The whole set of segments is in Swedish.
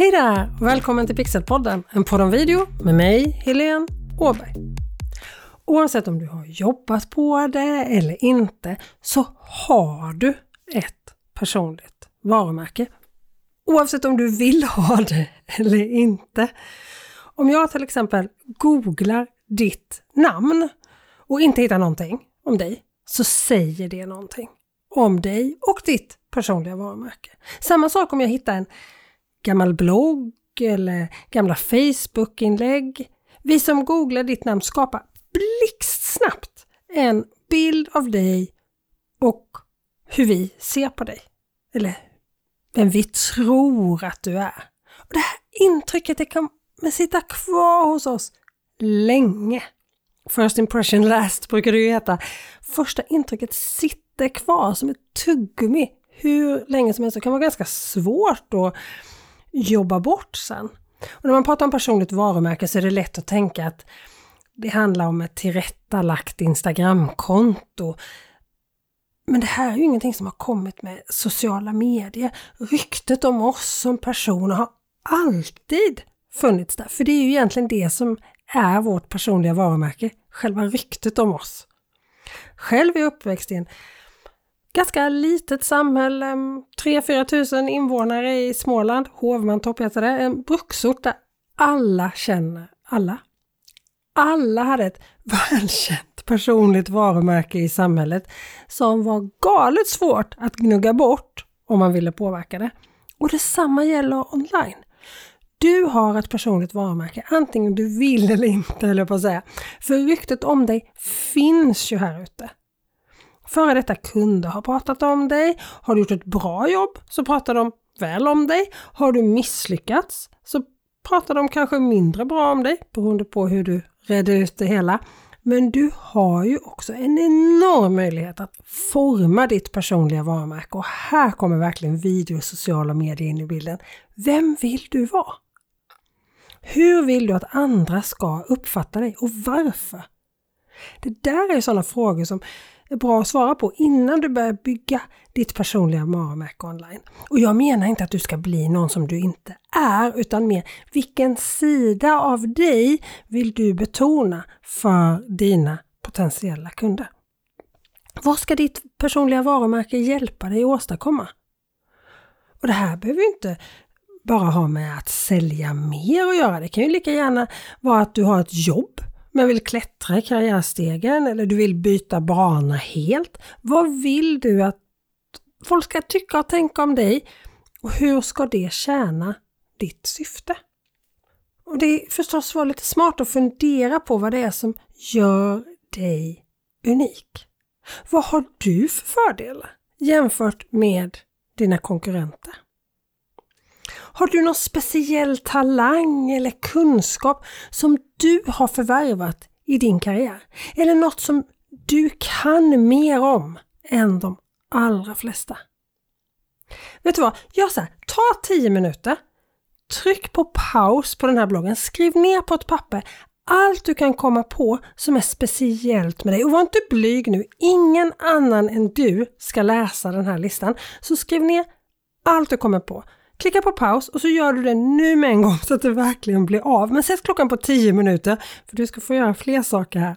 Hej där! Välkommen till Pixelpodden, en podd om video med mig, Helene Åberg. Oavsett om du har jobbat på det eller inte så har du ett personligt varumärke. Oavsett om du vill ha det eller inte. Om jag till exempel googlar ditt namn och inte hittar någonting om dig så säger det någonting om dig och ditt personliga varumärke. Samma sak om jag hittar en gammal blogg eller gamla Facebook-inlägg. Vi som googlar ditt namn skapar blixtsnabbt en bild av dig och hur vi ser på dig. Eller vem vi tror att du är. Och det här intrycket det kommer sitta kvar hos oss länge. First impression last brukar det ju heta. Första intrycket sitter kvar som ett tuggummi hur länge som helst. Det kan vara ganska svårt att jobba bort sen. Och när man pratar om personligt varumärke så är det lätt att tänka att det handlar om ett tillrättalagt Instagramkonto. Men det här är ju ingenting som har kommit med sociala medier. Ryktet om oss som personer har alltid funnits där. För det är ju egentligen det som är vårt personliga varumärke, själva ryktet om oss. Själv är jag uppväxt i en ganska litet samhälle, mm, 3-4 tusen invånare i Småland, Hovmantorp heter det, en bruksort där alla känner alla. Alla hade ett välkänt personligt varumärke i samhället som var galet svårt att gnugga bort om man ville påverka det. Och detsamma gäller online. Du har ett personligt varumärke, antingen du vill eller inte, eller på att säga. För ryktet om dig finns ju här ute. Före detta kunder har pratat om dig. Har du gjort ett bra jobb så pratar de väl om dig. Har du misslyckats så pratar de kanske mindre bra om dig beroende på hur du redde ut det hela. Men du har ju också en enorm möjlighet att forma ditt personliga varumärke och här kommer verkligen video och sociala medier in i bilden. Vem vill du vara? Hur vill du att andra ska uppfatta dig och varför? Det där är sådana frågor som är bra att svara på innan du börjar bygga ditt personliga varumärke online. Och jag menar inte att du ska bli någon som du inte är, utan mer vilken sida av dig vill du betona för dina potentiella kunder? Vad ska ditt personliga varumärke hjälpa dig att åstadkomma? Och det här behöver inte bara ha med att sälja mer att göra. Det kan ju lika gärna vara att du har ett jobb men vill klättra i karriärstegen eller du vill byta bana helt. Vad vill du att folk ska tycka och tänka om dig? Och hur ska det tjäna ditt syfte? Och det är förstås vara lite smart att fundera på vad det är som gör dig unik. Vad har du för fördelar jämfört med dina konkurrenter? Har du någon speciell talang eller kunskap som du har förvärvat i din karriär? Eller något som du kan mer om än de allra flesta? Vet du vad? Gör så här, ta 10 minuter, tryck på paus på den här bloggen, skriv ner på ett papper allt du kan komma på som är speciellt med dig. Och var inte blyg nu, ingen annan än du ska läsa den här listan. Så skriv ner allt du kommer på. Klicka på paus och så gör du det nu med en gång så att det verkligen blir av. Men sätt klockan på 10 minuter för du ska få göra fler saker här.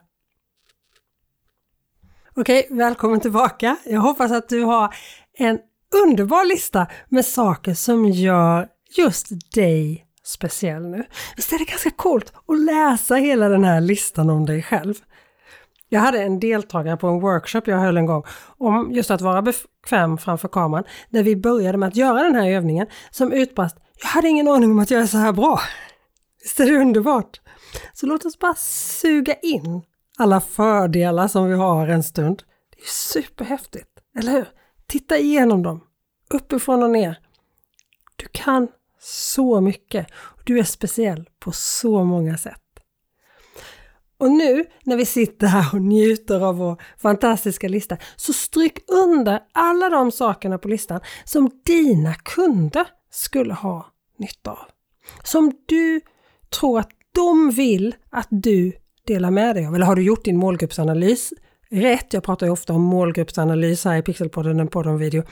Okej, välkommen tillbaka. Jag hoppas att du har en underbar lista med saker som gör just dig speciell nu. Visst är det ganska coolt att läsa hela den här listan om dig själv? Jag hade en deltagare på en workshop jag höll en gång om just att vara bekväm framför kameran, där vi började med att göra den här övningen som utbrast “Jag hade ingen aning om att jag är så här bra!” Visst är det underbart? Så låt oss bara suga in alla fördelar som vi har en stund. Det är superhäftigt, eller hur? Titta igenom dem, uppifrån och ner. Du kan så mycket du är speciell på så många sätt. Och nu när vi sitter här och njuter av vår fantastiska lista så stryk under alla de sakerna på listan som dina kunder skulle ha nytta av. Som du tror att de vill att du delar med dig av. Eller har du gjort din målgruppsanalys rätt? Jag pratar ju ofta om målgruppsanalys här i Pixelpodden, en podd om video.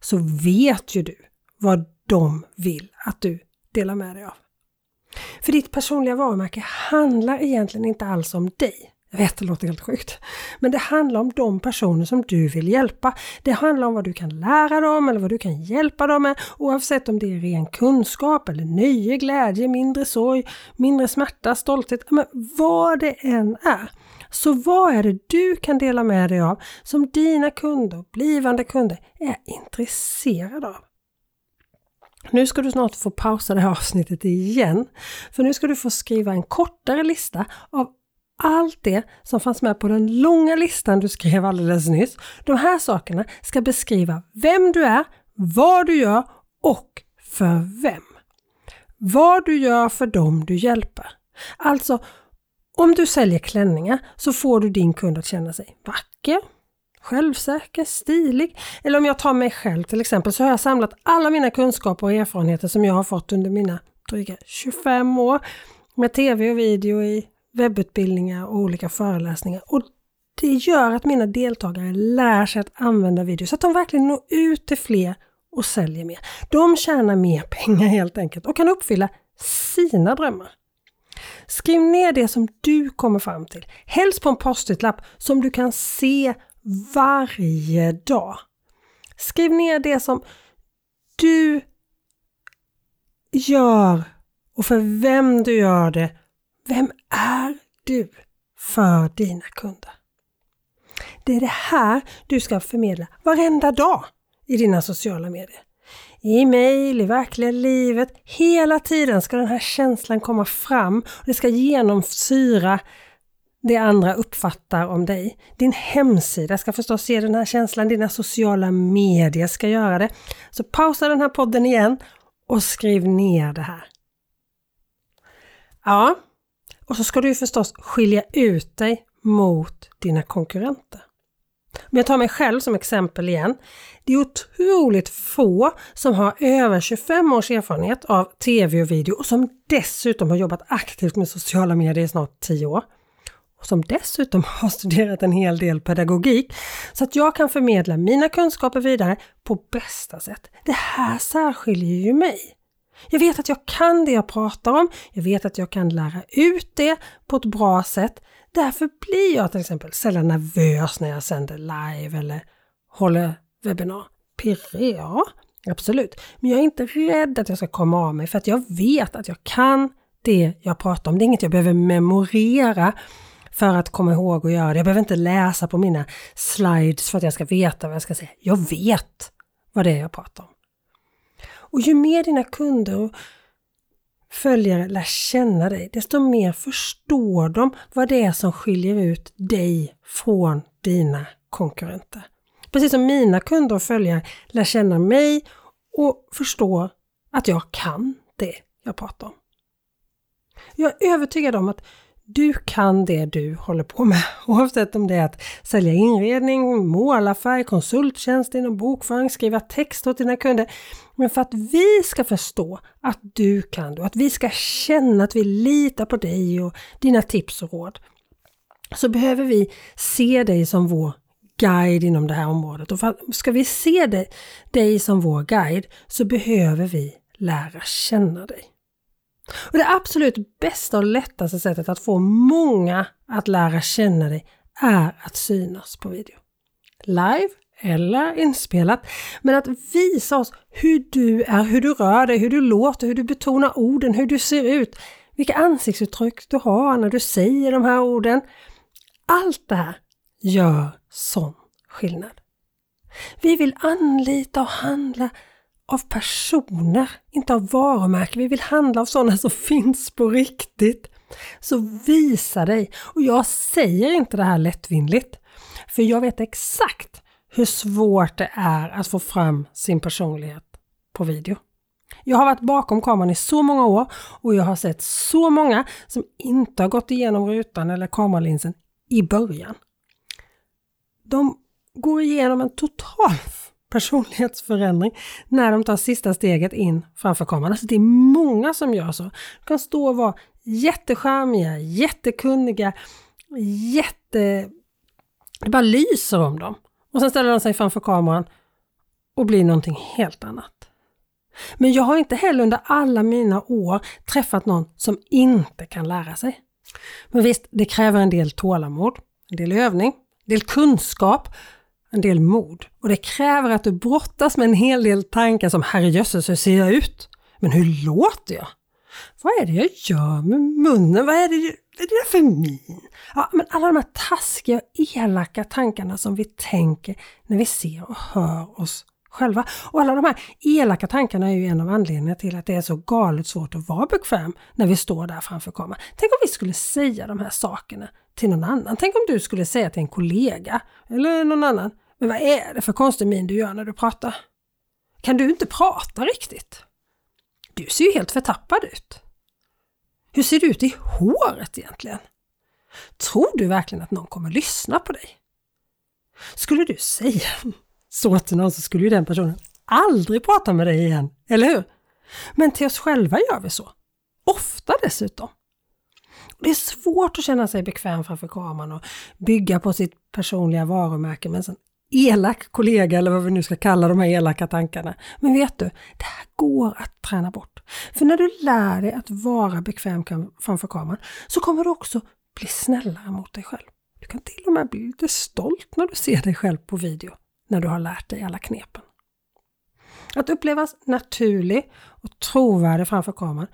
Så vet ju du vad de vill att du delar med dig av. För ditt personliga varumärke handlar egentligen inte alls om dig. Jag vet, det låter helt sjukt. Men det handlar om de personer som du vill hjälpa. Det handlar om vad du kan lära dem eller vad du kan hjälpa dem med oavsett om det är ren kunskap eller nöje, glädje, mindre sorg, mindre smärta, stolthet. Men vad det än är. Så vad är det du kan dela med dig av som dina kunder, blivande kunder, är intresserade av? Nu ska du snart få pausa det här avsnittet igen. För nu ska du få skriva en kortare lista av allt det som fanns med på den långa listan du skrev alldeles nyss. De här sakerna ska beskriva vem du är, vad du gör och för vem. Vad du gör för dem du hjälper. Alltså, om du säljer klänningar så får du din kund att känna sig vacker, självsäker, stilig. Eller om jag tar mig själv till exempel så har jag samlat alla mina kunskaper och erfarenheter som jag har fått under mina dryga 25 år med tv och video i webbutbildningar och olika föreläsningar. Och det gör att mina deltagare lär sig att använda video så att de verkligen når ut till fler och säljer mer. De tjänar mer pengar helt enkelt och kan uppfylla sina drömmar. Skriv ner det som du kommer fram till, helst på en post-it-lapp som du kan se varje dag. Skriv ner det som du gör och för vem du gör det. Vem är du för dina kunder? Det är det här du ska förmedla varenda dag i dina sociala medier. I mejl, i verkliga livet, hela tiden ska den här känslan komma fram. och Det ska genomsyra det andra uppfattar om dig. Din hemsida ska förstås ge den här känslan, dina sociala medier ska göra det. Så pausa den här podden igen och skriv ner det här. Ja, och så ska du förstås skilja ut dig mot dina konkurrenter. Om jag tar mig själv som exempel igen. Det är otroligt få som har över 25 års erfarenhet av tv och video och som dessutom har jobbat aktivt med sociala medier i snart 10 år och som dessutom har studerat en hel del pedagogik så att jag kan förmedla mina kunskaper vidare på bästa sätt. Det här särskiljer ju mig. Jag vet att jag kan det jag pratar om, jag vet att jag kan lära ut det på ett bra sätt. Därför blir jag till exempel sällan nervös när jag sänder live eller håller webbinar. Pirrig? Ja, absolut. Men jag är inte rädd att jag ska komma av mig för att jag vet att jag kan det jag pratar om. Det är inget jag behöver memorera för att komma ihåg att göra det. Jag behöver inte läsa på mina slides för att jag ska veta vad jag ska säga. Jag vet vad det är jag pratar om. Och ju mer dina kunder och följare lär känna dig, desto mer förstår de vad det är som skiljer ut dig från dina konkurrenter. Precis som mina kunder och följare lär känna mig och förstår att jag kan det jag pratar om. Jag är övertygad om att du kan det du håller på med, oavsett om det är att sälja inredning, måla färg, konsulttjänst inom bokföring, skriva text åt dina kunder. Men för att vi ska förstå att du kan det och att vi ska känna att vi litar på dig och dina tips och råd så behöver vi se dig som vår guide inom det här området. Och för att ska vi se dig, dig som vår guide så behöver vi lära känna dig. Och Det absolut bästa och lättaste sättet att få många att lära känna dig är att synas på video. Live eller inspelat, men att visa oss hur du är, hur du rör dig, hur du låter, hur du betonar orden, hur du ser ut, vilka ansiktsuttryck du har när du säger de här orden. Allt det här gör sån skillnad. Vi vill anlita och handla av personer, inte av varumärken. Vi vill handla av sådana som finns på riktigt. Så visa dig! Och jag säger inte det här lättvindigt, för jag vet exakt hur svårt det är att få fram sin personlighet på video. Jag har varit bakom kameran i så många år och jag har sett så många som inte har gått igenom rutan eller kameralinsen i början. De går igenom en total personlighetsförändring när de tar sista steget in framför kameran. Alltså det är många som gör så. De kan stå och vara jättecharmiga, jättekunniga, jätte... Det bara lyser om dem. Och sen ställer de sig framför kameran och blir någonting helt annat. Men jag har inte heller under alla mina år träffat någon som inte kan lära sig. Men visst, det kräver en del tålamod, en del övning, en del kunskap, en del mod. Och det kräver att du brottas med en hel del tankar som herrejösses, hur ser jag ut? Men hur låter jag? Vad är det jag gör med munnen? Vad är det, vad är det för min? Ja, men alla de här taskiga och elaka tankarna som vi tänker när vi ser och hör oss själva. Och alla de här elaka tankarna är ju en av anledningarna till att det är så galet svårt att vara bekväm när vi står där framför kameran. Tänk om vi skulle säga de här sakerna till någon annan. Tänk om du skulle säga till en kollega eller någon annan. Men vad är det för konstig min du gör när du pratar? Kan du inte prata riktigt? Du ser ju helt förtappad ut. Hur ser du ut i håret egentligen? Tror du verkligen att någon kommer lyssna på dig? Skulle du säga så till någon så skulle ju den personen aldrig prata med dig igen, eller hur? Men till oss själva gör vi så. Ofta dessutom. Det är svårt att känna sig bekväm framför kameran och bygga på sitt personliga varumärke med en sån elak kollega eller vad vi nu ska kalla de här elaka tankarna. Men vet du, det här går att träna bort. För när du lär dig att vara bekväm framför kameran så kommer du också bli snällare mot dig själv. Du kan till och med bli lite stolt när du ser dig själv på video, när du har lärt dig alla knepen. Att upplevas naturlig och trovärdig framför kameran,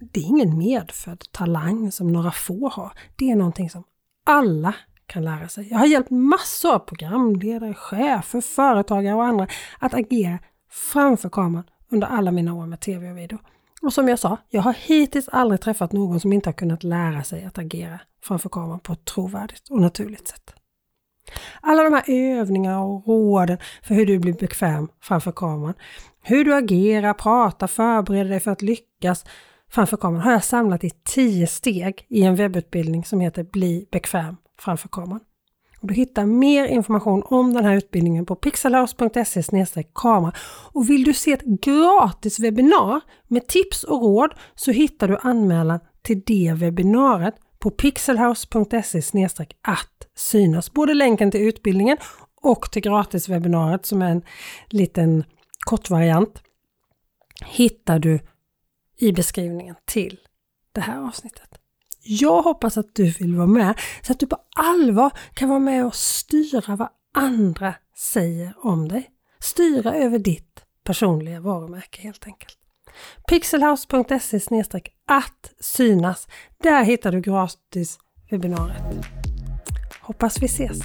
det är ingen medfödd talang som några få har. Det är någonting som alla kan lära sig. Jag har hjälpt massor av programledare, chefer, företagare och andra att agera framför kameran under alla mina år med tv och video. Och som jag sa, jag har hittills aldrig träffat någon som inte har kunnat lära sig att agera framför kameran på ett trovärdigt och naturligt sätt. Alla de här övningarna och råden för hur du blir bekväm framför kameran, hur du agerar, pratar, förbereder dig för att lyckas framför kameran har jag samlat i tio steg i en webbutbildning som heter Bli bekväm framför kameran. Och du hittar mer information om den här utbildningen på pixelhouse.se kamera. Och vill du se ett gratis webbinar med tips och råd så hittar du anmälan till det webbinariet på pixelhouse.se att synas. Både länken till utbildningen och till gratiswebbinariet som är en liten kortvariant hittar du i beskrivningen till det här avsnittet. Jag hoppas att du vill vara med så att du på allvar kan vara med och styra vad andra säger om dig. Styra över ditt personliga varumärke helt enkelt. Pixelhouse.se att synas. Där hittar du gratis webbinariet. Hoppas vi ses!